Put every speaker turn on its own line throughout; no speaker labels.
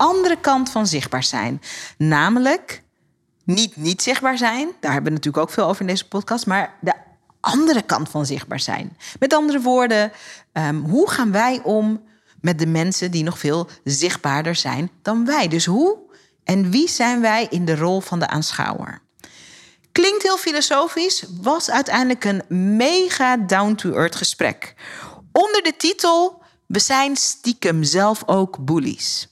De andere kant van zichtbaar zijn. Namelijk niet niet zichtbaar zijn. Daar hebben we natuurlijk ook veel over in deze podcast. Maar de andere kant van zichtbaar zijn. Met andere woorden, ehm, hoe gaan wij om met de mensen die nog veel zichtbaarder zijn dan wij? Dus hoe en wie zijn wij in de rol van de aanschouwer? Klinkt heel filosofisch, was uiteindelijk een mega down-to-earth gesprek. Onder de titel We zijn stiekem zelf ook bullies.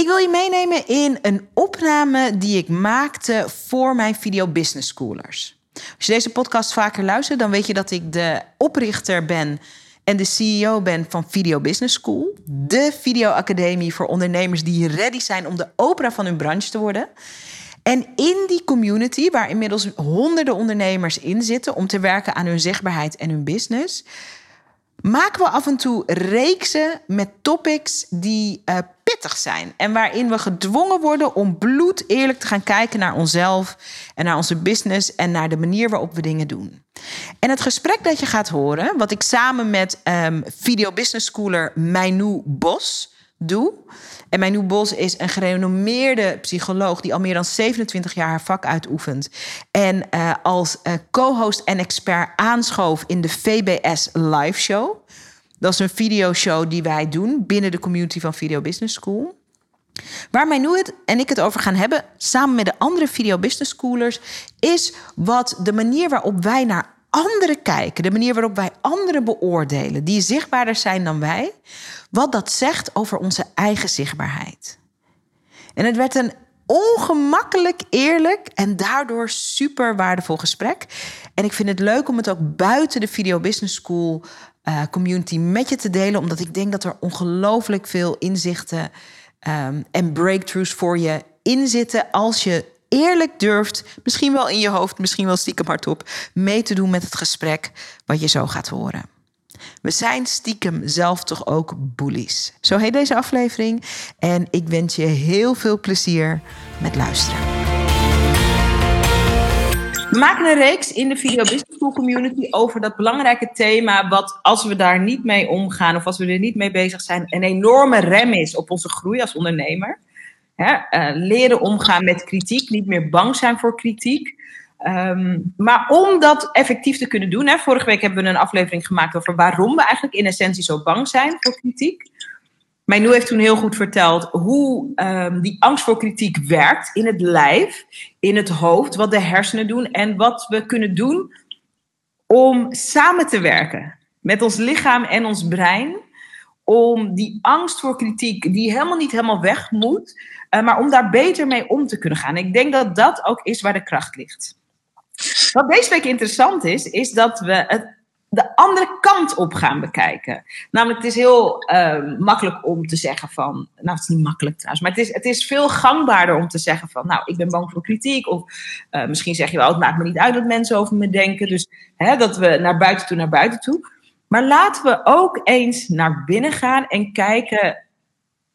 Ik wil je meenemen in een opname die ik maakte voor mijn Video Business Schoolers. Als je deze podcast vaker luistert, dan weet je dat ik de oprichter ben en de CEO ben van Video Business School. De videoacademie voor ondernemers die ready zijn om de opera van hun branche te worden. En in die community, waar inmiddels honderden ondernemers in zitten om te werken aan hun zichtbaarheid en hun business, maken we af en toe reeksen met topics die uh, zijn. En waarin we gedwongen worden om bloed eerlijk te gaan kijken naar onszelf en naar onze business en naar de manier waarop we dingen doen. En het gesprek dat je gaat horen, wat ik samen met um, video business schooler Meinu Bos doe. En Meinu Bos is een gerenommeerde psycholoog die al meer dan 27 jaar haar vak uitoefent. En uh, als uh, co-host en expert aanschoof in de VBS Live Show. Dat is een videoshow die wij doen binnen de community van Video Business School. Waar het en ik het over gaan hebben, samen met de andere Video Business Schoolers, is wat de manier waarop wij naar anderen kijken, de manier waarop wij anderen beoordelen, die zichtbaarder zijn dan wij, wat dat zegt over onze eigen zichtbaarheid. En het werd een ongemakkelijk eerlijk en daardoor super waardevol gesprek. En ik vind het leuk om het ook buiten de Video Business School uh, community met je te delen, omdat ik denk dat er ongelooflijk veel inzichten um, en breakthroughs voor je in zitten als je eerlijk durft, misschien wel in je hoofd, misschien wel stiekem hardop, mee te doen met het gesprek wat je zo gaat horen. We zijn stiekem zelf toch ook bullies. Zo heet deze aflevering en ik wens je heel veel plezier met luisteren. Maken een reeks in de Video Business School community over dat belangrijke thema, wat als we daar niet mee omgaan of als we er niet mee bezig zijn, een enorme rem is op onze groei als ondernemer. Hè, uh, leren omgaan met kritiek, niet meer bang zijn voor kritiek. Um, maar om dat effectief te kunnen doen, hè, vorige week hebben we een aflevering gemaakt over waarom we eigenlijk in essentie zo bang zijn voor kritiek. Mijnu heeft toen heel goed verteld hoe um, die angst voor kritiek werkt in het lijf, in het hoofd, wat de hersenen doen en wat we kunnen doen om samen te werken met ons lichaam en ons brein. Om die angst voor kritiek, die helemaal niet helemaal weg moet, uh, maar om daar beter mee om te kunnen gaan. Ik denk dat dat ook is waar de kracht ligt. Wat deze week interessant is, is dat we het de andere kant op gaan bekijken. Namelijk, het is heel uh, makkelijk om te zeggen van. Nou, het is niet makkelijk trouwens, maar het is, het is veel gangbaarder om te zeggen van. Nou, ik ben bang voor kritiek. Of uh, misschien zeg je wel, het maakt me niet uit dat mensen over me denken. Dus hè, dat we naar buiten toe, naar buiten toe. Maar laten we ook eens naar binnen gaan en kijken.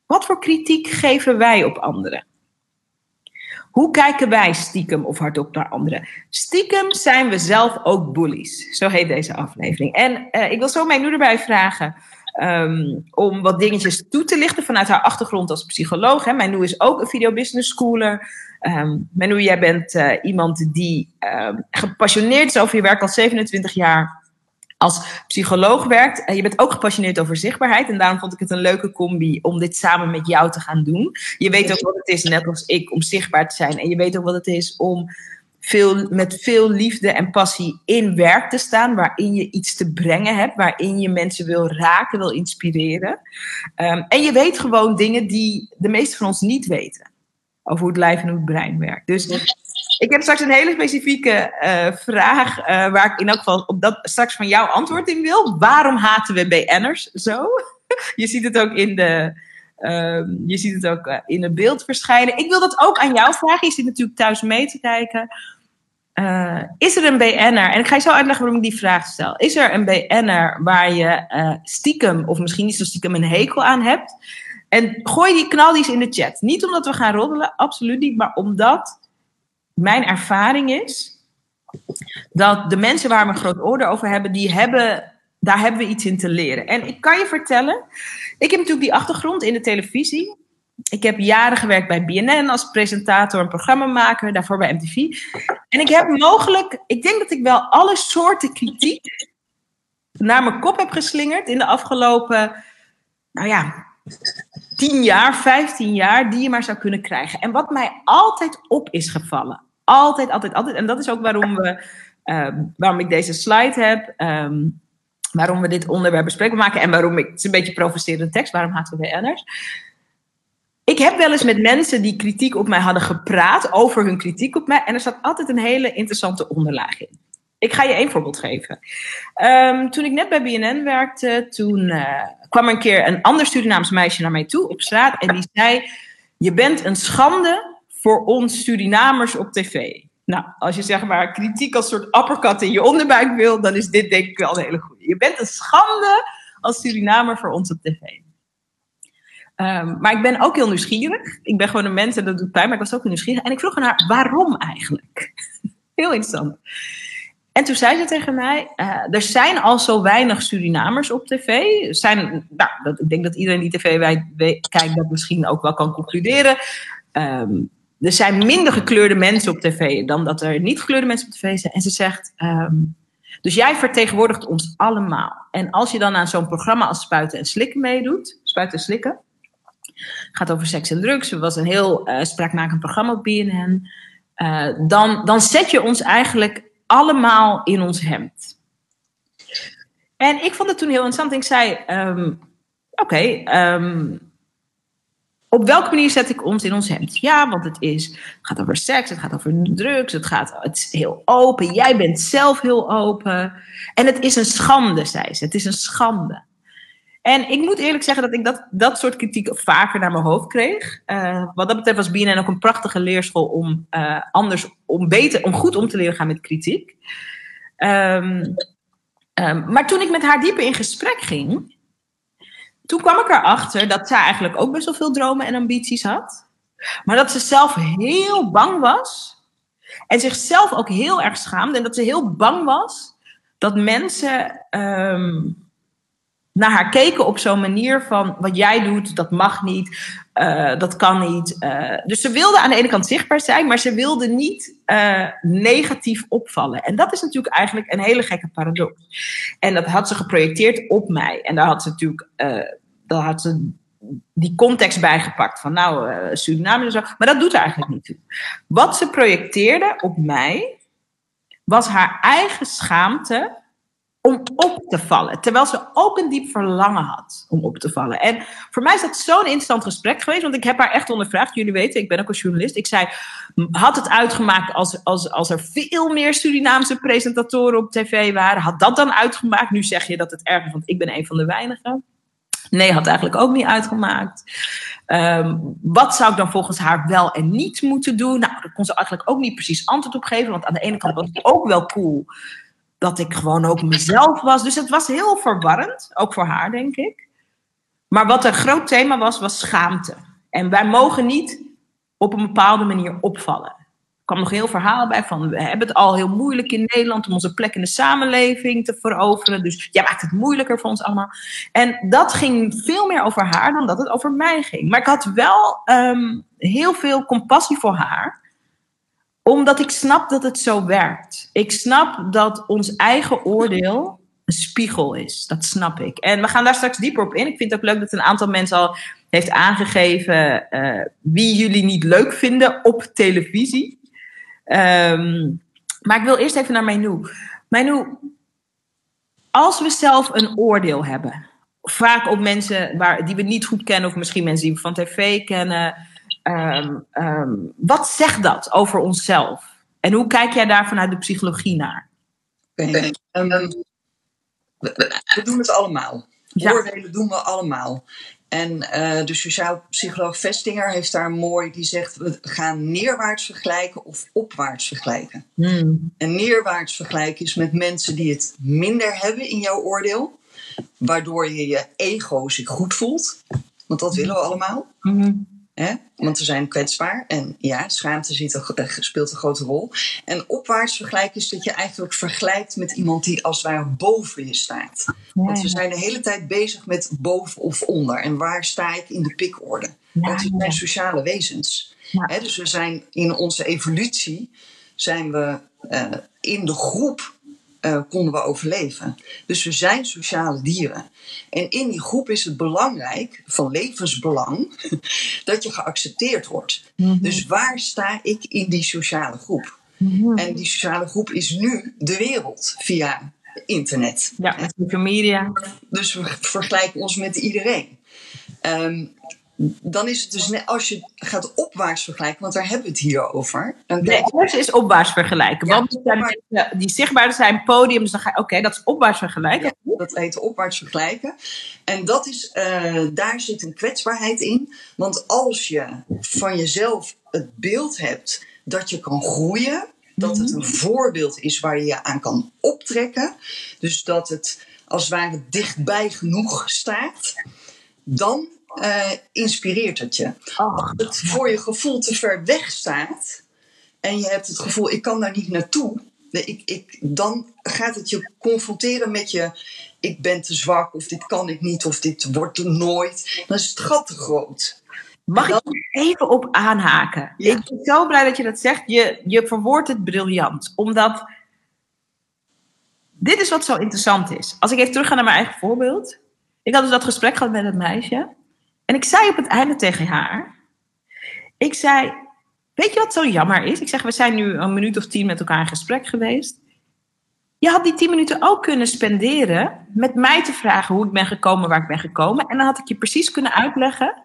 Wat voor kritiek geven wij op anderen? Hoe kijken wij stiekem of hardop naar anderen? Stiekem zijn we zelf ook bullies. Zo heet deze aflevering. En uh, ik wil zo mijn nu erbij vragen um, om wat dingetjes toe te lichten vanuit haar achtergrond als psycholoog. Hè. Mijn is ook een video business schooler. Um, Manu, jij bent uh, iemand die um, gepassioneerd is over je werk al 27 jaar als psycholoog werkt. Je bent ook gepassioneerd over zichtbaarheid. En daarom vond ik het een leuke combi om dit samen met jou te gaan doen. Je weet ook wat het is, net als ik, om zichtbaar te zijn. En je weet ook wat het is om veel, met veel liefde en passie in werk te staan. Waarin je iets te brengen hebt. Waarin je mensen wil raken, wil inspireren. Um, en je weet gewoon dingen die de meeste van ons niet weten. Over hoe het lijf en hoe het brein werkt. Dus ik heb straks een hele specifieke uh, vraag, uh, waar ik in elk geval op dat straks van jou antwoord in wil. Waarom haten we BN'ers zo? Je ziet het ook in de, Ehm, je ziet het ook in het beeld verschijnen. Ik wil dat ook aan jou vragen. Je zit natuurlijk thuis mee te kijken. is er een BN'er, en ik ga je zo uitleggen waarom ik die vraag stel. Is er een BN'er waar je stiekem, of misschien niet zo stiekem, een hekel aan hebt? En gooi die knal die eens in de chat. Niet omdat we gaan roddelen, absoluut niet, maar omdat mijn ervaring is dat de mensen waar we een groot oordeel over hebben, die hebben, daar hebben we iets in te leren. En ik kan je vertellen, ik heb natuurlijk die achtergrond in de televisie. Ik heb jaren gewerkt bij BNN als presentator en programmamaker, daarvoor bij MTV. En ik heb mogelijk, ik denk dat ik wel alle soorten kritiek naar mijn kop heb geslingerd in de afgelopen, nou ja, 10 jaar, 15 jaar, die je maar zou kunnen krijgen. En wat mij altijd op is gevallen, altijd, altijd, altijd. En dat is ook waarom, we, ehm, waarom ik deze slide heb. Ehm, waarom we dit onderwerp bespreekbaar maken. En waarom ik... Het is een beetje provocerende tekst. Waarom anders? Ik heb wel eens met mensen die kritiek op mij hadden gepraat. Over hun kritiek op mij. En er zat altijd een hele interessante onderlaag in. Ik ga je één voorbeeld geven. Ehm, toen ik net bij BNN werkte, toen uh, kwam een keer een ander Surinaams meisje naar mij toe op straat en die zei: Je bent een schande voor ons Surinamers op tv. Nou, als je zeg maar kritiek als soort uppercut in je onderbuik wil, dan is dit denk ik wel een hele goede. Je bent een schande als Surinamer voor ons op tv. Ehm, maar ik ben ook heel nieuwsgierig. Ik ben gewoon een mens en dat doet pijn, maar ik was ook heel nieuwsgierig. En ik vroeg haar, waarom eigenlijk? heel interessant. En toen zei ze tegen mij: uh, Er zijn al zo weinig Surinamers op tv. Zijn, nou, dat, ik denk dat iedereen die tv kijkt dat misschien ook wel kan concluderen. Um, er zijn minder gekleurde mensen op tv dan dat er niet gekleurde mensen op tv zijn. En ze zegt, um, dus jij vertegenwoordigt ons allemaal. En als je dan aan zo'n programma als Spuiten en Slikken meedoet, Spuiten en Slikken, gaat over seks en drugs, het was een heel uh, spraakmakend programma op BNN, uh, dan, dan zet je ons eigenlijk allemaal in ons hemd. En ik vond het toen heel interessant. Ik zei, um, oké, okay, um, op welke manier zet ik ons in ons hemd? Ja, want het, is, gaat over seks, het gaat over drugs, het, gaat, het is heel open. Jij bent zelf heel open. En het is een schande, zei ze. Het is een schande. En ik moet eerlijk zeggen dat ik dat, dat soort kritiek vaker naar mijn hoofd kreeg. Uh, wat dat betreft was BNN ook een prachtige leerschool om uh, anders, om beter, om goed om te leren gaan met kritiek. Um, um, maar toen ik met haar dieper in gesprek ging, toen kwam ik erachter dat zij eigenlijk ook best wel veel dromen en ambities had. Maar dat ze zelf heel bang was. En zichzelf ook heel erg schaamde. En dat ze heel bang was dat mensen um, naar haar keken op zo'n manier van wat jij doet, dat mag niet, uh, dat kan niet. Uh, dus ze wilde aan de ene kant zichtbaar zijn, maar ze wilde niet uh, negatief opvallen. En dat is natuurlijk eigenlijk een hele gekke paradox. En dat had ze geprojecteerd op mij. En daar had ze natuurlijk, daar had ze die context bijgepakt van nou, Suriname en zo. Maar dat doet er eigenlijk niet toe. Wat ze projecteerde op mij was haar eigen schaamte om op te vallen. Terwijl ze ook een diep verlangen had om op te vallen. En voor mij is dat zo'n interessant gesprek geweest. Want ik heb haar echt ondervraagd. Jullie weten, ik ben ook een journalist. Ik zei, had het uitgemaakt als, als, als er veel meer Surinaamse presentatoren op tv waren? Had dat dan uitgemaakt? Nu zeg je dat het erg is, want ik ben een van de weinigen. Nee, had eigenlijk ook niet uitgemaakt. Um, wat zou ik dan volgens haar wel en niet moeten doen? Nou, daar kon ze eigenlijk ook niet precies antwoord op geven. Want aan de ene kant was het ook wel cool dat ik gewoon ook mezelf was. Dus het was heel verwarrend, ook voor haar, denk ik. Maar wat een groot thema was, was schaamte. En wij mogen niet op een bepaalde manier opvallen. Er kwam nog heel verhaal bij van we hebben het al heel moeilijk in Nederland om onze plek in de samenleving te veroveren. Dus jij maakt het moeilijker voor ons allemaal. En dat ging veel meer over haar dan dat het over mij ging. Maar ik had wel um, heel veel compassie voor haar omdat ik snap dat het zo werkt. Ik snap dat ons eigen oordeel een spiegel is. Dat snap ik. En we gaan daar straks dieper op in. Ik vind het ook leuk dat een aantal mensen al heeft aangegeven uh, wie jullie niet leuk vinden op televisie. Um, maar ik wil eerst even naar. Menu, als we zelf een oordeel hebben, vaak op mensen waar, die we niet goed kennen, of misschien mensen die we van tv kennen, Um, um, wat zegt dat over onszelf? En hoe kijk jij daar vanuit de psychologie naar?
Um, we, we, doen het allemaal. Ja. Oordelen doen we allemaal. En uh, de sociaal psycholoog Vestinger heeft daar mooi, die zegt we gaan neerwaarts vergelijken of opwaarts vergelijken.
Hmm.
En neerwaarts vergelijken is met mensen die het minder hebben in jouw oordeel, waardoor je je ego zich goed voelt. Want dat willen we allemaal.
Hmm.
Hè? Want we zijn kwetsbaar en ja, schaamte een, speelt een grote rol. En opwaarts vergelijken is dat je eigenlijk vergelijkt met iemand die als het ware boven je staat. Want we zijn de hele tijd bezig met boven of onder. En waar sta ik in de pikorde? Want we zijn sociale wezens. Hè? Dus we zijn in onze evolutie zijn we uh, in de groep uh, konden we overleven. Dus we zijn sociale dieren. En in die groep is het belangrijk, van levensbelang, dat je geaccepteerd wordt.
Mhm.
Dus waar sta ik in die sociale groep?
Mhm.
En die sociale groep is nu de wereld via internet.
Ja, social media.
Dus we vergelijken ons met iedereen. Um, dan is het dus net als je gaat opwaarts vergelijken, want daar hebben we het hier over. Dan
nee, het is opwaarts vergelijken.
Ja,
want opwaarts. die zichtbaar zijn podium, dus dan ga je, oké, dat is opwaarts vergelijken.
Ja, dat heet opwaarts vergelijken. En dat is, uh, daar zit een kwetsbaarheid in. Want als je van jezelf het beeld hebt dat je kan groeien, dat het een voorbeeld is waar je je aan kan optrekken, dus dat het als het ware dichtbij genoeg staat, dan uh, inspireert het je. Als het voor je gevoel te ver weg staat en je hebt het gevoel, ik kan daar niet naartoe, ik, ik, dan gaat het je confronteren met je, ik ben te zwak of dit kan ik niet of dit wordt er nooit. Dan is het gat te groot.
Mag dan, ik even op aanhaken?
Ja.
Ik ben zo blij dat je dat zegt. Je, je verwoordt het briljant. Omdat dit is wat zo interessant is. Als ik even terug ga naar mijn eigen voorbeeld. Ik had dus dat gesprek gehad met het meisje. En ik zei op het einde tegen haar. Ik zei, weet je wat zo jammer is? Ik zeg, we zijn nu een minuut of tien met elkaar in gesprek geweest. Je had die tien minuten ook kunnen spenderen met mij te vragen hoe ik ben gekomen, waar ik ben gekomen. En dan had ik je precies kunnen uitleggen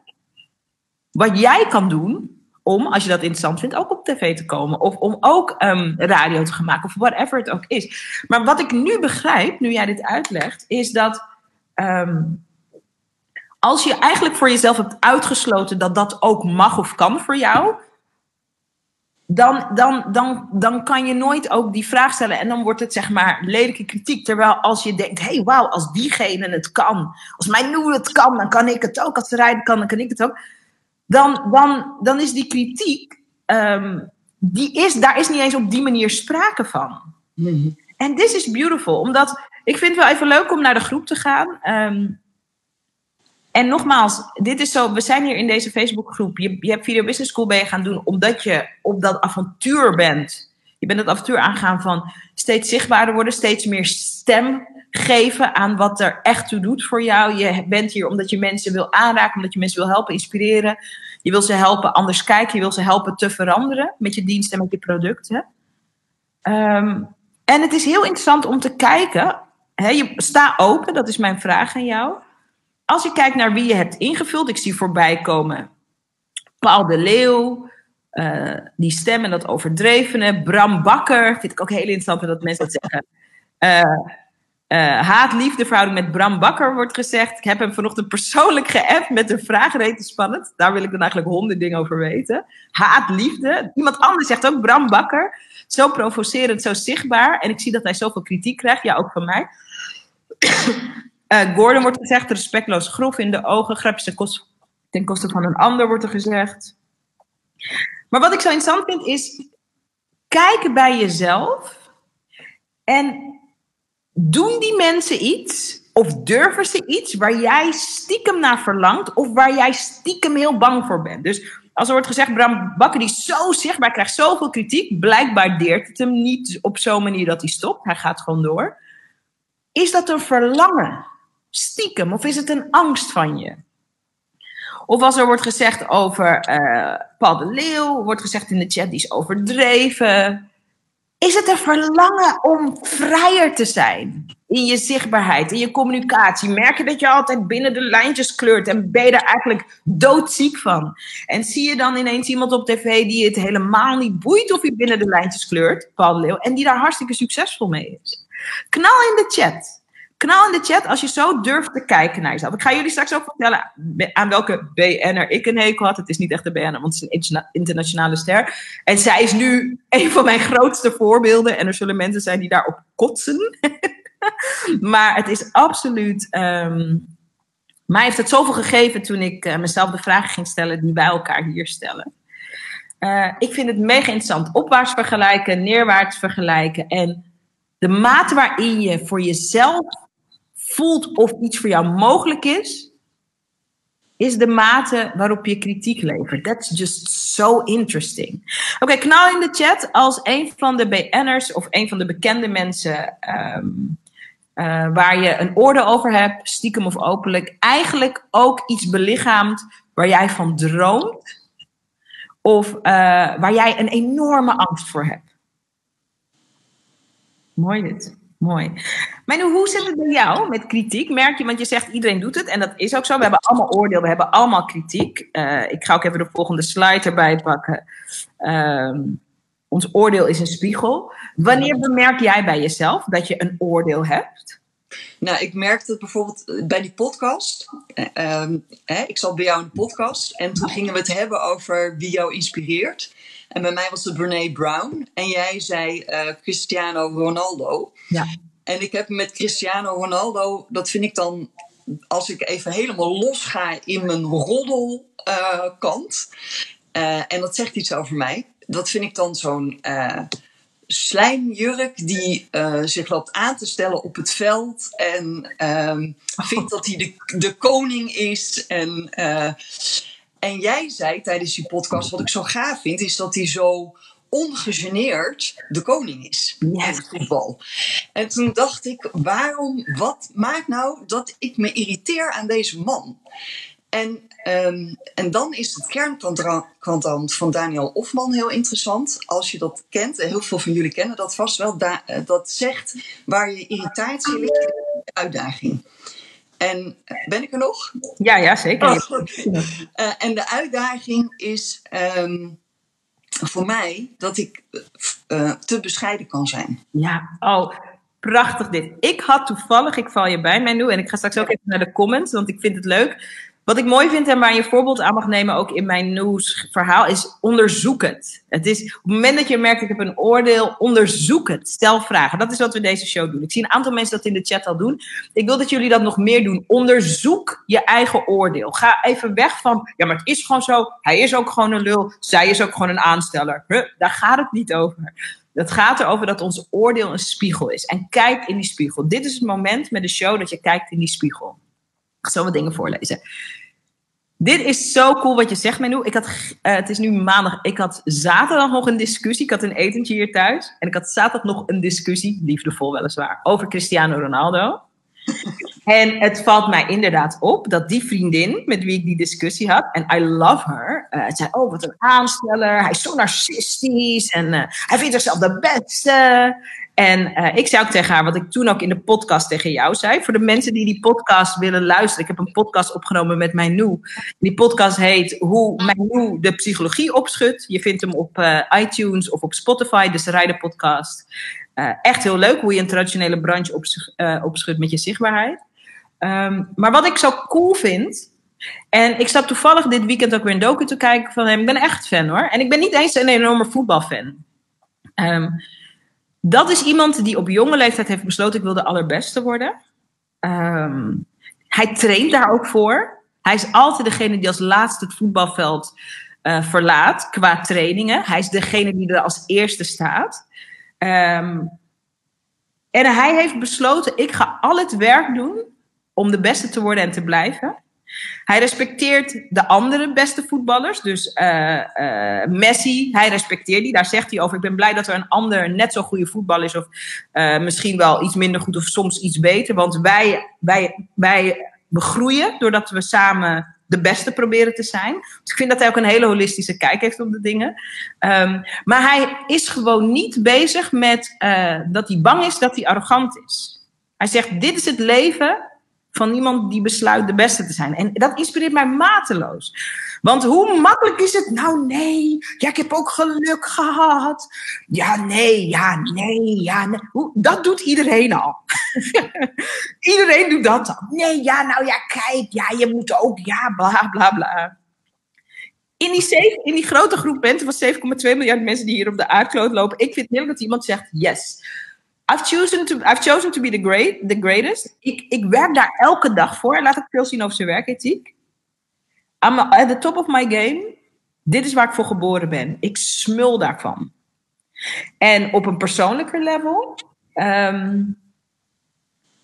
wat jij kan doen om, als je dat interessant vindt, ook op tv te komen. Of om ook um, radio te gaan maken, of whatever het ook is. Maar wat ik nu begrijp, nu jij dit uitlegt, is dat um, als je eigenlijk voor jezelf hebt uitgesloten dat dat ook mag of kan voor jou, dan, dan, dan, dan kan je nooit ook die vraag stellen en dan wordt het zeg maar lelijke kritiek. Terwijl als je denkt, hé hey, wauw, als diegene het kan, als mijn nieuwe het kan, dan kan ik het ook. Als de rijden kan, dan kan ik het ook. Dan, dan, dan is die kritiek, um, die is, daar is niet eens op die manier sprake van.
Mm-hmm.
En this is beautiful, omdat ik vind het wel even leuk om naar de groep te gaan. Um, en nogmaals, dit is zo, we zijn hier in deze Facebookgroep. Je, je hebt Video Business School ben je gaan doen omdat je op dat avontuur bent. Je bent het avontuur aangegaan van steeds zichtbaarder worden, steeds meer stem geven aan wat er echt toe doet voor jou. Je bent hier omdat je mensen wil aanraken, omdat je mensen wil helpen, inspireren. Je wil ze helpen anders kijken, je wil ze helpen te veranderen met je diensten en met je producten. Um, en het is heel interessant om te kijken. Je sta open, dat is mijn vraag aan jou als je kijkt naar wie je hebt ingevuld, ik zie voorbij komen Paul de Leeuw, uh, die stem en dat overdrevene, Bram Bakker, vind ik ook heel interessant dat mensen dat zeggen. Uh, uh, Haat-liefdeverhouding met Bram Bakker wordt gezegd. Ik heb hem vanochtend persoonlijk geappt met een vraag, rete spannend. Daar wil ik dan eigenlijk honderd dingen over weten. Haat-liefde. Iemand anders zegt ook Bram Bakker. Zo provocerend, zo zichtbaar. En ik zie dat hij zoveel kritiek krijgt, ja, ook van mij. Uh, Gordon wordt gezegd, respectloos grof in de ogen, grapjes ten koste, ten koste van een ander wordt er gezegd. Maar wat ik zo interessant vind is, kijken bij jezelf en doen die mensen iets of durven ze iets waar jij stiekem naar verlangt of waar jij stiekem heel bang voor bent. Dus als er wordt gezegd, Bram Bakker die is zo zichtbaar, krijgt zoveel kritiek, blijkbaar deert het hem niet op zo'n manier dat hij stopt, hij gaat gewoon door. Is dat een verlangen? Stiekem? Of is het een angst van je? Of als er wordt gezegd over uh, Paul de Leeuw, wordt gezegd in de chat, die is overdreven. Is het een verlangen om vrijer te zijn in je zichtbaarheid, in je communicatie? Merk je dat je altijd binnen de lijntjes kleurt en ben je er eigenlijk doodziek van? En zie je dan ineens iemand op tv die het helemaal niet boeit of hij binnen de lijntjes kleurt, Paul de Leeuw, en die daar hartstikke succesvol mee is? Knal in de chat. Knal in de chat als je zo durft te kijken naar jezelf. Ik ga jullie straks ook vertellen aan welke BN'er ik een hekel had. Het is niet echt een BN'er, want het is een internationale ster. En zij is nu een van mijn grootste voorbeelden. En er zullen mensen zijn die daarop kotsen. maar het is absoluut... Um, mij heeft het zoveel gegeven toen ik uh, mezelf de vragen ging stellen die wij elkaar hier stellen. Uh, ik vind het mega interessant. Opwaarts vergelijken, neerwaarts vergelijken. En de mate waarin je voor jezelf voelt of iets voor jou mogelijk is, is de mate waarop je kritiek levert. That's just so interesting. Oké, knal in de chat als een van de BN'ers of een van de bekende mensen um, uh, waar je een oordeel over hebt, stiekem of openlijk, eigenlijk ook iets belichaamt waar jij van droomt of uh, waar jij een enorme angst voor hebt. Mooi dit. Mooi. Maar hoe zit het bij jou met kritiek? Merk je, want je zegt iedereen doet het en dat is ook zo. We hebben allemaal oordeel, we hebben allemaal kritiek. Uh, ik ga ook even de volgende slide erbij pakken. Uh, ons oordeel is een spiegel. Wanneer bemerk jij bij jezelf dat je een oordeel hebt?
Nou, ik merkte het bijvoorbeeld bij die podcast. Uh, hè, ik zat bij jou in de podcast en toen gingen we het hebben over wie jou inspireert. En bij mij was het Brene Brown. En jij zei uh, Cristiano Ronaldo.
Ja.
En ik heb met Cristiano Ronaldo, dat vind ik dan, als ik even helemaal los ga in mijn roddelkant. Uh, uh, en dat zegt iets over mij. Dat vind ik dan zo'n slijmjurk die uh, zich loopt aan te stellen op het veld en um, vindt dat hij de, de koning is. En, uh, en jij zei tijdens die podcast, wat ik zo gaaf vind, is dat hij zo ongegeneerd de koning is in het voetbal. En toen dacht ik, waarom, wat maakt nou dat ik me irriteer aan deze man? En, um, en dan is het kernkwantant van Daniel Ofman heel interessant. Als je dat kent, en heel veel van jullie kennen dat vast wel. Da dat zegt waar je irritatie ligt, uitdaging. En ben ik er nog?
Ja, ja zeker.
Oh, uh, en de uitdaging is um, voor mij dat ik uh, te bescheiden kan zijn.
Ja, oh, prachtig dit. Ik had toevallig, ik val je bij mij nu en ik ga straks ook even naar de comments, want ik vind het leuk. Wat ik mooi vind en waar je voorbeeld aan mag nemen, ook in mijn nieuwsverhaal, is onderzoek het. Is op het moment dat je merkt, ik heb een oordeel, onderzoek het. Stel vragen. Dat is wat we deze show doen. Ik zie een aantal mensen dat in de chat al doen. Ik wil dat jullie dat nog meer doen. Onderzoek je eigen oordeel. Ga even weg van, ja, maar het is gewoon zo. Hij is ook gewoon een lul. Zij is ook gewoon een aansteller. Daar gaat het niet over. Het gaat erover dat ons oordeel een spiegel is. En kijk in die spiegel. Dit is het moment met de show dat je kijkt in die spiegel. Ik zal wat dingen voorlezen. Dit is zo cool wat je zegt, Menu. Ik had, uh, het is nu maandag. Ik had zaterdag nog een discussie. Ik had een etentje hier thuis. En ik had zaterdag nog een discussie, liefdevol weliswaar, over Cristiano Ronaldo. En het valt mij inderdaad op dat die vriendin met wie ik die discussie had, en I love her, uh, zei: Oh, wat een aansteller. Hij is zo narcistisch en uh, hij vindt zichzelf de beste. En uh, ik zei ook tegen haar, wat ik toen ook in de podcast tegen jou zei. Voor de mensen die die podcast willen luisteren. Ik heb een podcast opgenomen met mijn nu. Die podcast heet Hoe mijn nu de psychologie opschudt. Je vindt hem op iTunes of op Spotify, dus de Rijden podcast. Uh, echt heel leuk hoe je een traditionele branche ops opschudt met je zichtbaarheid. Um, maar wat ik zo cool vind. En ik zat toevallig dit weekend ook weer een docu te kijken van hem. Ik ben echt fan hoor. En ik ben niet eens een enorme voetbalfan. Um, dat is iemand die op jonge leeftijd heeft besloten: ik wil de allerbeste worden. Um, hij traint daar ook voor. Hij is altijd degene die als laatste het voetbalveld uh, verlaat qua trainingen. Hij is degene die er als eerste staat. Um, en hij heeft besloten: ik ga al het werk doen om de beste te worden en te blijven. Hij respecteert de andere beste voetballers. Dus uh, uh, Messi, hij respecteert die. Daar zegt hij over. Ik ben blij dat er een ander net zo goede voetbal is. Of uh, misschien wel iets minder goed of soms iets beter. Want wij, wij, wij we groeien doordat we samen de beste proberen te zijn. Dus ik vind dat hij ook een hele holistische kijk heeft op de dingen. Um, maar hij is gewoon niet bezig met dat hij bang is dat hij arrogant is. Hij zegt: Dit is het leven van iemand die besluit de beste te zijn. En dat inspireert mij mateloos. Want hoe makkelijk is het? Nou, nee. Ja, ik heb ook geluk gehad. Ja, nee. Ja, nee. Ja, nee. Hoe, dat doet iedereen al. iedereen doet dat dan. Nee, ja, nou ja, kijk. Ja, je moet ook. Ja, bla, bla, bla. In die, in die grote groep mensen van 7,2 miljard mensen die hier op de aardkloot lopen. Ik vind heerlijk dat iemand zegt yes. I've chosen to, I've chosen to be the, great, the greatest. Ik, ik werk daar elke dag voor. Laat ik veel zien over zijn werkethiek. I'm at the top of my game. Dit is waar ik voor geboren ben. Ik smul daarvan. En op een persoonlijker level. ehm,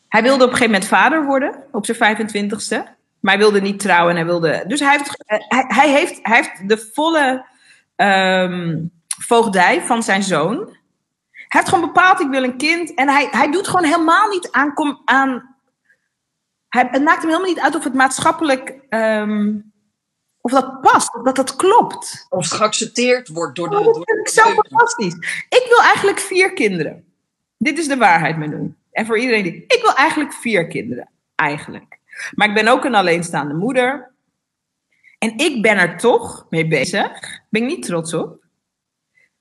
hij wilde op een gegeven moment vader worden. Op zijn 25ste. Maar hij wilde niet trouwen. En hij wilde, dus hij heeft, eh, hij, heeft, de volle ehm, voogdij van zijn zoon. Heeft gewoon bepaald, ik wil een kind. En hij, hij doet gewoon helemaal niet aan... kom- aan hij, het maakt hem helemaal niet uit of het maatschappelijk... ehm, of dat past, of dat dat klopt.
Of geaccepteerd wordt door de.
Oh, dat
door
vind ik zo fantastisch. Ik wil eigenlijk vier kinderen. Dit is de waarheid, Manu. En voor iedereen die... Ik wil eigenlijk vier kinderen. Eigenlijk. Maar ik ben ook een alleenstaande moeder. En ik ben er toch mee bezig. Ben ik niet trots op.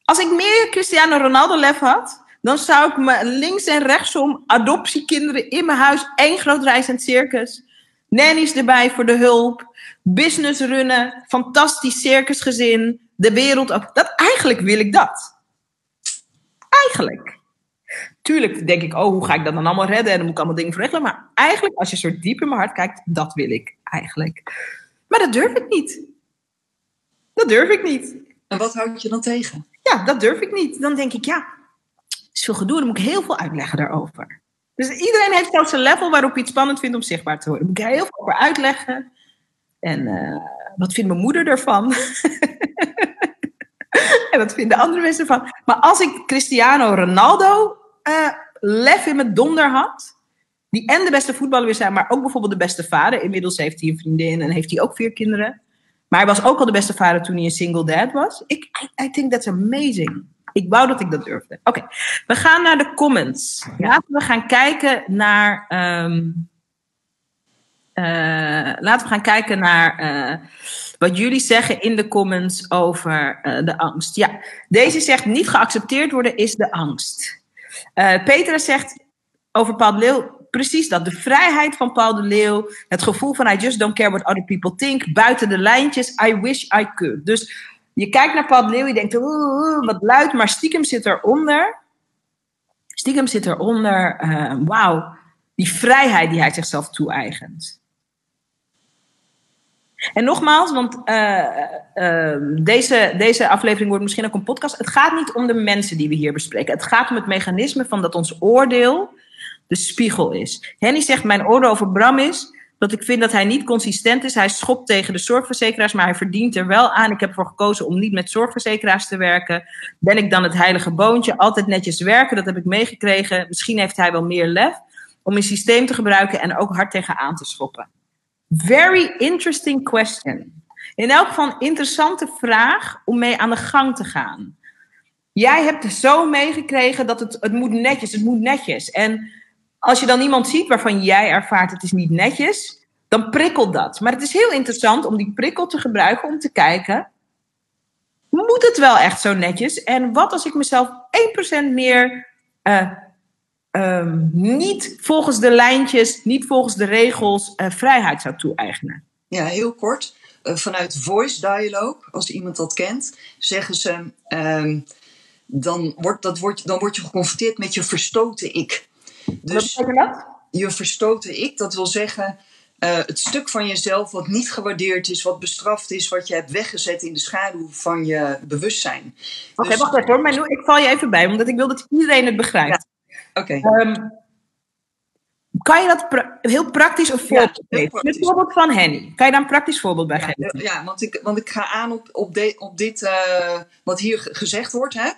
Als ik meer Cristiano Ronaldo lef had... dan zou ik me links en rechtsom adoptiekinderen in mijn huis... één groot reizend circus... Nannies erbij voor de hulp. Business runnen. Fantastisch circusgezin. De wereld op. Dat, eigenlijk wil ik dat. Eigenlijk. Tuurlijk denk ik, oh, hoe ga ik dat dan allemaal redden? En dan moet ik allemaal dingen verregelen. Maar eigenlijk, als je soort diep in mijn hart kijkt, dat wil ik eigenlijk. Maar dat durf ik niet. Dat durf ik niet.
En wat houd je dan tegen?
Ja, dat durf ik niet. Dan denk ik, ja, is veel gedoe. Dan moet ik heel veel uitleggen daarover. Dus iedereen heeft zelfs een level waarop hij het spannend vindt om zichtbaar te worden. Daar moet ik heel veel over uitleggen. En eh, wat vindt mijn moeder ervan? en wat vinden andere mensen ervan? Maar als ik Cristiano Ronaldo eh, lef in mijn donder had... die en de beste voetballer weer zijn, maar ook bijvoorbeeld de beste vader. Inmiddels heeft hij een vriendin en heeft hij ook vier kinderen. Maar hij was ook al de beste vader toen hij een single dad was. Ik, I, I think that's amazing. Ik wou dat ik dat durfde. Oké, we gaan naar de comments. Laten we gaan kijken naar. ehm, eh, laten we gaan kijken naar eh, wat jullie zeggen in de comments over eh, de angst. Ja, deze zegt niet geaccepteerd worden is de angst. Petra zegt over Paul Leeuw precies dat. De vrijheid van Paul de Leeuw. Het gevoel van I just don't care what other people think. Buiten de lijntjes. I wish I could. Dus je kijkt naar Paul de Leeuw. Je denkt, oeh, wat luid. Maar stiekem zit eronder. Stiekem zit eronder. eh Wauw. Die vrijheid die hij zichzelf toe-eigent. En nogmaals, want eh, eh, deze, deze aflevering wordt misschien ook een podcast. Het gaat niet om de mensen die we hier bespreken. Het gaat om het mechanisme van dat ons oordeel de spiegel is. Henny zegt, mijn oordeel over Bram is dat ik vind dat hij niet consistent is. Hij schopt tegen de zorgverzekeraars, maar hij verdient er wel aan. Ik heb ervoor gekozen om niet met zorgverzekeraars te werken. Ben ik dan het heilige boontje? Altijd netjes werken, dat heb ik meegekregen. Misschien heeft hij wel meer lef om een systeem te gebruiken en ook hard tegenaan te schoppen. Very interesting question. In elk geval een interessante vraag om mee aan de gang te gaan. Jij hebt zo meegekregen dat het, het moet netjes, het moet netjes. En als je dan iemand ziet waarvan jij ervaart het is niet netjes, dan prikkelt dat. Maar het is heel interessant om die prikkel te gebruiken om te kijken, moet het wel echt zo netjes? En wat als ik mezelf 1% meer eh, ehm, niet volgens de lijntjes, niet volgens de regels eh, vrijheid zou toe-eigenen?
Ja, heel kort. Eh, vanuit Voice Dialogue, als iemand dat kent, zeggen ze. ehm, dan, wordt, dat wordt, dan word je geconfronteerd met je verstoten ik. Dus
dat?
je verstoten ik, dat wil zeggen. eh, het stuk van jezelf wat niet gewaardeerd is, wat bestraft is, wat je hebt weggezet in de schaduw van je bewustzijn.
Oké,
Dus-
wacht even hoor. Maar nu, ik val je even bij, omdat ik wil dat iedereen het begrijpt.
Oké,
Ehm, kan je dat pra- heel praktisch een voorbeeld geven?
praktisch.
Het voorbeeld van Henny. Kan je daar een praktisch voorbeeld bij
Ja,
geven?
ja want, ik, want ik ga aan op, op, de, op dit eh, wat hier ge- gezegd wordt. Hè?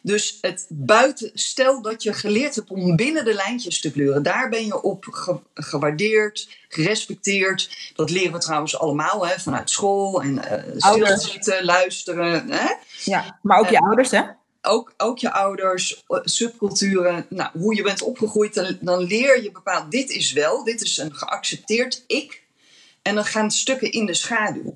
Dus het buiten, stel dat je geleerd hebt om binnen de lijntjes te kleuren. Daar ben je op ge- gewaardeerd, gerespecteerd. Dat leren we trouwens allemaal hè? vanuit school. En stilzitten, luisteren. Hè?
Ja, maar ook je ouders, hè?
Ook, ook je ouders, eh, subculturen, nou, hoe je bent opgegroeid, dan, dan leer je bepaald, dit is wel, dit is een geaccepteerd ik. En dan gaan stukken in de schaduw.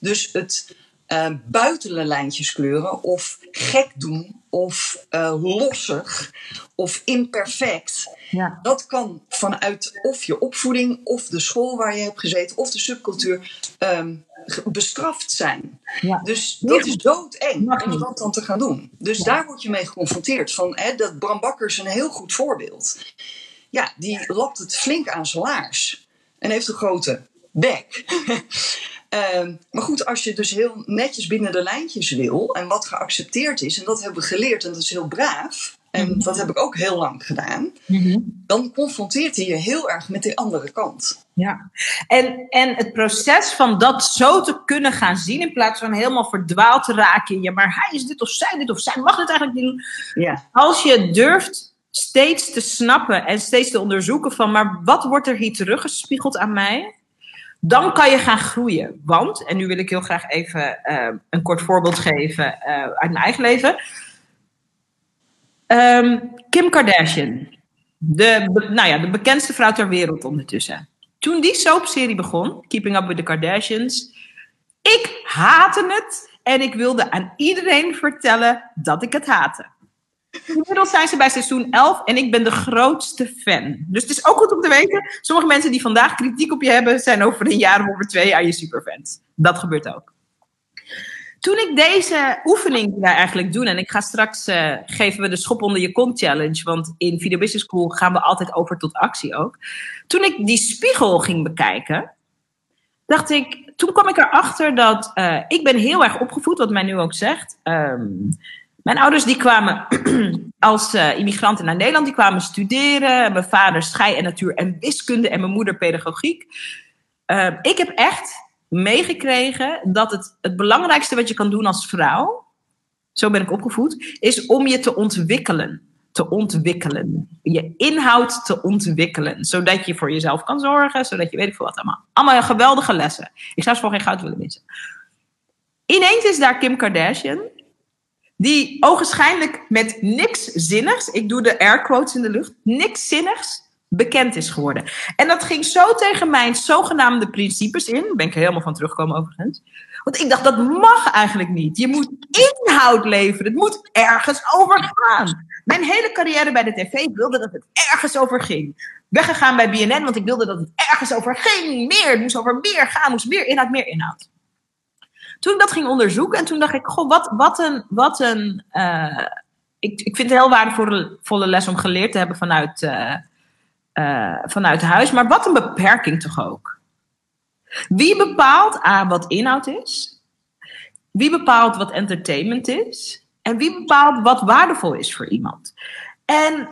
Dus het uh, buitenlijntjes kleuren of gek doen of uh, lossig of imperfect.
Ja.
Dat kan vanuit of je opvoeding of de school waar je hebt gezeten of de subcultuur um, bestraft zijn.
Ja.
Dus dat is doodeng om dat dan te gaan doen. Dus daar word je mee geconfronteerd. Van, hè, dat Bram Bakker is een heel goed voorbeeld. Ja, die lapt het flink aan zijn laars. En heeft een grote bek. Ehm, maar goed, als je dus heel netjes binnen de lijntjes wil en wat geaccepteerd is, en dat hebben we geleerd en dat is heel braaf, en dat heb ik ook heel lang gedaan, dan confronteert hij je heel erg met die andere kant.
Ja, en, en het proces van dat zo te kunnen gaan zien, in plaats van helemaal verdwaald te raken in, ja, maar hij is dit of zij dit of zij mag dit eigenlijk niet doen.
Ja,
Als je durft steeds te snappen en steeds te onderzoeken van, maar wat wordt er hier teruggespiegeld aan mij? Dan kan je gaan groeien. Want, en nu wil ik heel graag even eh, een kort voorbeeld geven eh, uit mijn eigen leven. Ehm, Kim Kardashian, de, nou ja, de bekendste vrouw ter wereld ondertussen. Toen die soapserie begon, Keeping Up with the Kardashians, ik haatte het en ik wilde aan iedereen vertellen dat ik het haatte. Inmiddels zijn ze bij seizoen 11 en ik ben de grootste fan. Dus het is ook goed om te weten, sommige mensen die vandaag kritiek op je hebben, zijn over een jaar of over twee jaar je superfans. Dat gebeurt ook. Toen ik deze oefening wij eigenlijk doen, en ik ga straks eh, geven we de schop onder je kont challenge, want in Video Business School gaan we altijd over tot actie ook. Toen ik die spiegel ging bekijken, dacht ik, toen kwam ik erachter dat eh, ik ben heel erg opgevoed, wat mij nu ook zegt. Ehm, mijn ouders die kwamen als eh, immigranten naar Nederland, die kwamen studeren. Mijn vader schei en natuur en wiskunde en mijn moeder pedagogiek. Eh, ik heb echt meegekregen dat het, het belangrijkste wat je kan doen als vrouw, zo ben ik opgevoed, is om je te ontwikkelen. Te ontwikkelen. Je inhoud te ontwikkelen. Zodat je voor jezelf kan zorgen, zodat je weet ik veel wat allemaal. Allemaal geweldige lessen. Ik zou ze voor geen goud willen missen. Ineens is daar Kim Kardashian, die ogenschijnlijk met niks zinnigs, ik doe de air quotes in de lucht, niks zinnigs bekend is geworden. En dat ging zo tegen mijn zogenaamde principes in, ben ik er helemaal van teruggekomen overigens. Want ik dacht, dat mag eigenlijk niet. Je moet inhoud leveren. Het moet ergens over gaan. Mijn hele carrière bij de tv wilde dat het ergens over ging. Weggegaan bij BNN, want ik wilde dat het ergens over ging. Meer, het moest over meer gaan, moest meer inhoud, meer inhoud. Toen ik dat ging onderzoeken en toen dacht ik, goh, wat, wat een, wat een uh, ik, ik vind het heel waardevolle les om geleerd te hebben vanuit, uh, uh, vanuit huis. Maar wat een beperking toch ook. Wie bepaalt A, wat inhoud is? Wie bepaalt wat entertainment is? En wie bepaalt wat waardevol is voor iemand? En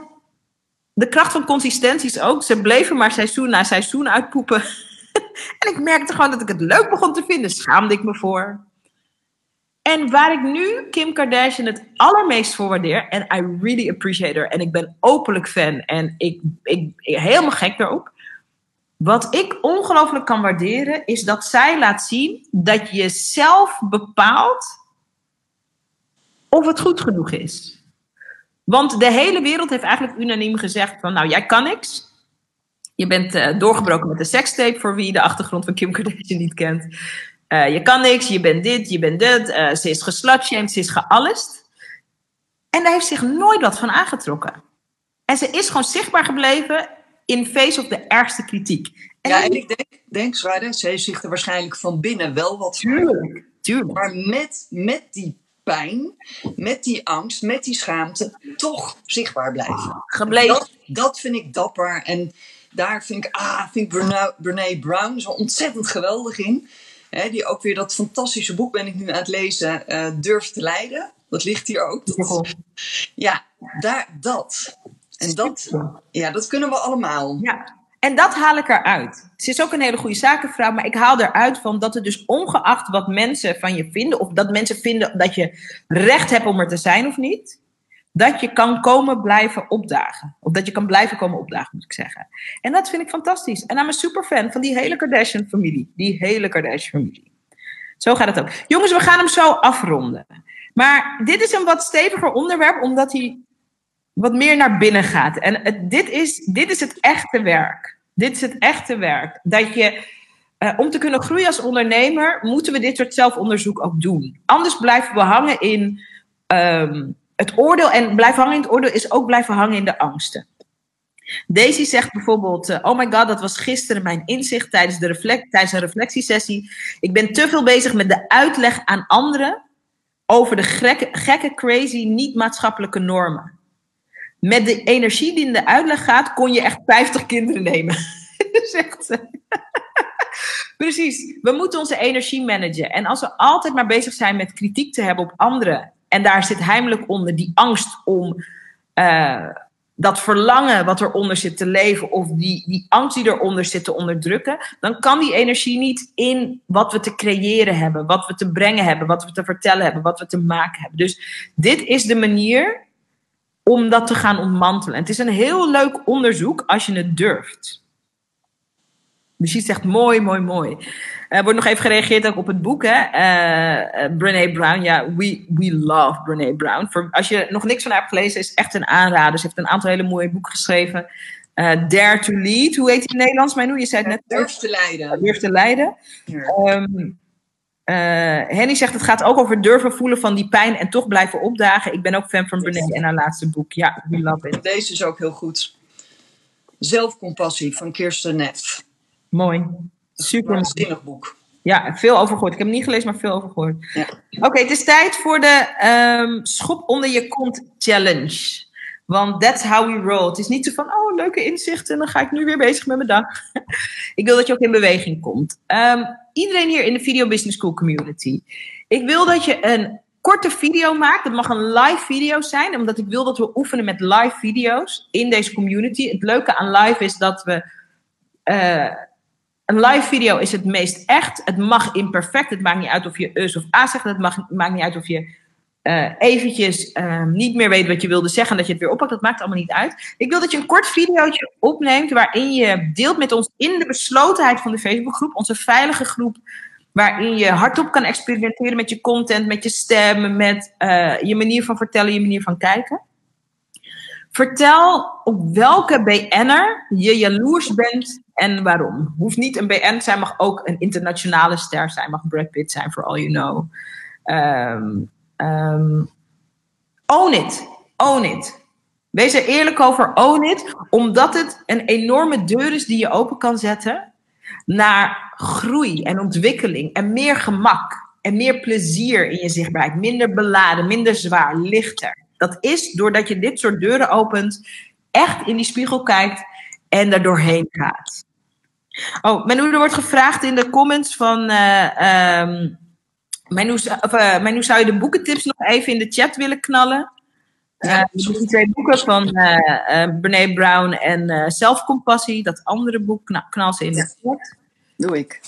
de kracht van consistentie is ook, ze bleven maar seizoen na seizoen uitpoepen. en ik merkte gewoon dat ik het leuk begon te vinden, schaamde ik me voor. En waar ik nu Kim Kardashian het allermeest voor waardeer, en I really appreciate her, en ik ben openlijk fan, en ik, ik, helemaal gek daarop. Wat ik ongelooflijk kan waarderen, is dat zij laat zien dat je zelf bepaalt of het goed genoeg is. Want de hele wereld heeft eigenlijk unaniem gezegd van, nou, jij kan niks. Je bent uh, doorgebroken met de sekstape, voor wie de achtergrond van Kim Kardashian niet kent. Uh, je kan niks, je bent dit, je bent dat. Uh, ze is geslutshamed, ze is geallest. En daar heeft zich nooit wat van aangetrokken. En ze is gewoon zichtbaar gebleven in face of de ergste kritiek.
En ja, en ik denk, denk Zwaarde, ze heeft zich er waarschijnlijk van binnen wel wat van.
Tuurlijk, tuurlijk.
Maar met, met die pijn, met die angst, met die schaamte, toch zichtbaar blijven.
Gebleven.
Dat, dat vind ik dapper. En daar vind ik, ah, vind ik Brene, Brene Brown zo ontzettend geweldig in. He, die ook weer dat fantastische boek ben ik nu aan het lezen, uh, Durf te leiden. Dat ligt hier ook. Dat, ja, daar, dat. En dat, ja, dat kunnen we allemaal.
Ja, en dat haal ik eruit. Ze is ook een hele goede zakenvrouw, maar ik haal eruit van dat het dus ongeacht wat mensen van je vinden, of dat mensen vinden dat je recht hebt om er te zijn of niet, dat je kan komen blijven opdagen. Of dat je kan blijven komen opdagen, moet ik zeggen. En dat vind ik fantastisch. En ik ben superfan van die hele Kardashian-familie. Die hele Kardashian-familie. Zo gaat het ook. Jongens, we gaan hem zo afronden. Maar dit is een wat steviger onderwerp, omdat hij wat meer naar binnen gaat. En dit, is, dit is het echte werk. Dit is het echte werk. Dat je, eh, om te kunnen groeien als ondernemer, moeten we dit soort zelfonderzoek ook doen. Anders blijven we hangen in ehm, het oordeel. En blijven hangen in het oordeel is ook blijven hangen in de angsten. Daisy zegt bijvoorbeeld: eh, Oh my god, dat was gisteren mijn inzicht tijdens, de reflect, tijdens een reflectiesessie. Ik ben te veel bezig met de uitleg aan anderen over de gekke, gekke crazy, niet-maatschappelijke normen. Met de energie die in de uitleg gaat, kon je echt 50 kinderen nemen. zegt ze. Precies. We moeten onze energie managen. En als we altijd maar bezig zijn met kritiek te hebben op anderen, en daar zit heimelijk onder die angst om. Uh, dat verlangen wat eronder zit te leven, of die, die angst die eronder zit te onderdrukken, dan kan die energie niet in wat we te creëren hebben, wat we te brengen hebben, wat we te vertellen hebben, wat we te maken hebben. Dus dit is de manier om dat te gaan ontmantelen. het is een heel leuk onderzoek als je het durft. Brigitte zegt mooi, mooi, mooi. Er wordt nog even gereageerd ook op het boek, hè? Uh, uh, Brene Brown. Ja, we, we love Brene Brown. Voor, als je nog niks van haar hebt gelezen, is echt een aanrader. Ze heeft een aantal hele mooie boeken geschreven. Uh, Dare to Lead. Hoe heet die in Nederlands, Manu? Je zei het net.
Durf te leiden.
Durf te leiden. Um, Henny zegt, het gaat ook over durven voelen van die pijn en toch blijven opdagen. Ik ben ook fan van Brene en haar laatste boek. Ja, we love it.
Deze is ook heel goed. Zelfcompassie van Kirsten Neff.
Mooi. Super.
Een zinnig boek.
Ja, veel over gehoord. Ik heb hem niet gelezen, maar veel over gehoord. Ja. Oké, het is tijd voor de um, schop onder je kont challenge. Want that's how we roll. Het is niet zo van, oh, leuke inzichten, dan ga ik nu weer bezig met mijn dag. ik wil dat je ook in beweging komt. Um, iedereen hier in de Video Business School community. Ik wil dat je een korte video maakt. Het mag een live video zijn, omdat ik wil dat we oefenen met live video's in deze community. Het leuke aan live is dat we... Uh, een live video is het meest echt. Het mag imperfect. Het maakt niet uit of je us of a zegt. Het maakt niet uit of je uh, eventjes uh, niet meer weet wat je wilde zeggen en dat je het weer oppakt. Dat maakt allemaal niet uit. Ik wil dat je een kort videootje opneemt waarin je deelt met ons in de beslotenheid van de Facebookgroep, onze veilige groep, waarin je hardop kan experimenteren met je content, met je stem, met uh, je manier van vertellen, je manier van kijken. Vertel op welke BN'er je jaloers bent en waarom. Hoeft niet een BN zijn, mag ook een internationale ster zijn. Mag Brad Pitt zijn, for all you know. Um, um, own it. Own it. Wees er eerlijk over, own it. Omdat het een enorme deur is die je open kan zetten naar groei en ontwikkeling en meer gemak en meer plezier in je zichtbaarheid. Minder beladen, minder zwaar, lichter. Dat is doordat je dit soort deuren opent, echt in die spiegel kijkt en er doorheen gaat. Oh, Manu, er wordt gevraagd in de comments van. Uh, um, Manu, of, uh, Manu, zou je de boekentips nog even in de chat willen knallen? Ja, uh, die twee boeken van Brene Brown en Zelfcompassie. Dat andere boek, knal, knal ze in de chat.
Doe ik.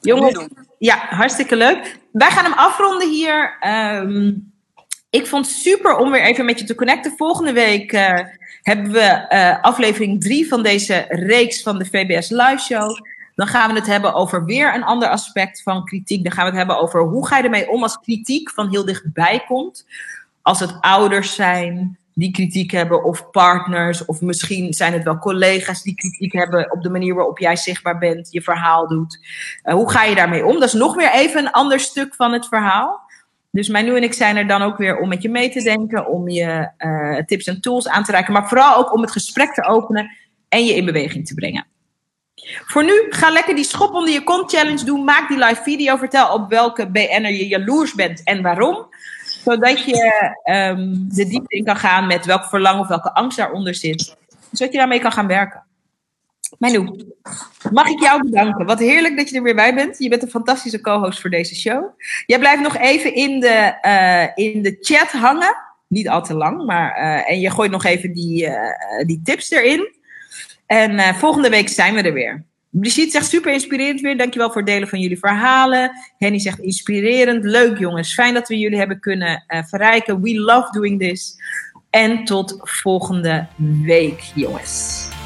Jongens, ja, hartstikke leuk. Wij gaan hem afronden hier. Um, ik vond het super om weer even met je te connecten. Volgende week hebben we uh, aflevering 3 van deze reeks van de VBS Live Show. Dan gaan we het hebben over weer een ander aspect van kritiek. Dan gaan we het hebben over hoe ga je ermee om als kritiek van heel dichtbij komt. Als het ouders zijn die kritiek hebben, of partners, of misschien zijn het wel collega's die kritiek hebben op de manier waarop jij zichtbaar bent, je verhaal doet. Uh, hoe ga je daarmee om? Dat is nog weer even een ander stuk van het verhaal. Dus Manu en ik zijn er dan ook weer om met je mee te denken, om je uh, tips en tools aan te reiken, maar vooral ook om het gesprek te openen en je in beweging te brengen. Voor nu, ga lekker die schop onder je kont challenge doen. Maak die live video. Vertel op welke BN'er je jaloers bent en waarom. Zodat je um, de diepte in kan gaan met welk verlangen of welke angst daaronder zit. Zodat je daarmee kan gaan werken. Manu, mag ik jou bedanken. Wat heerlijk dat je er weer bij bent. Je bent een fantastische co-host voor deze show. Jij blijft nog even in de, uh, in de chat hangen. Niet al te lang, maar. Uh, en je gooit nog even die, uh, die tips erin. En volgende week zijn we er weer. Brigitte zegt super inspirerend weer. Dankjewel voor het delen van jullie verhalen. Henny zegt inspirerend. Leuk jongens. Fijn dat we jullie hebben kunnen verrijken. We love doing this. En tot volgende week, jongens.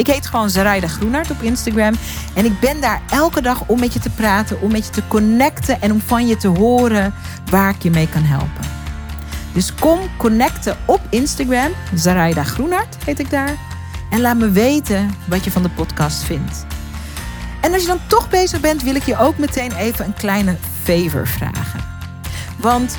Ik heet gewoon Zaraida Groenart op Instagram. En ik ben daar elke dag om met je te praten, om met je te connecten en om van je te horen waar ik je mee kan helpen. Dus kom connecten op Instagram. Zaraida Groenart heet ik daar. En laat me weten wat je van de podcast vindt. En als je dan toch bezig bent, wil ik je ook meteen even een kleine favor vragen. Want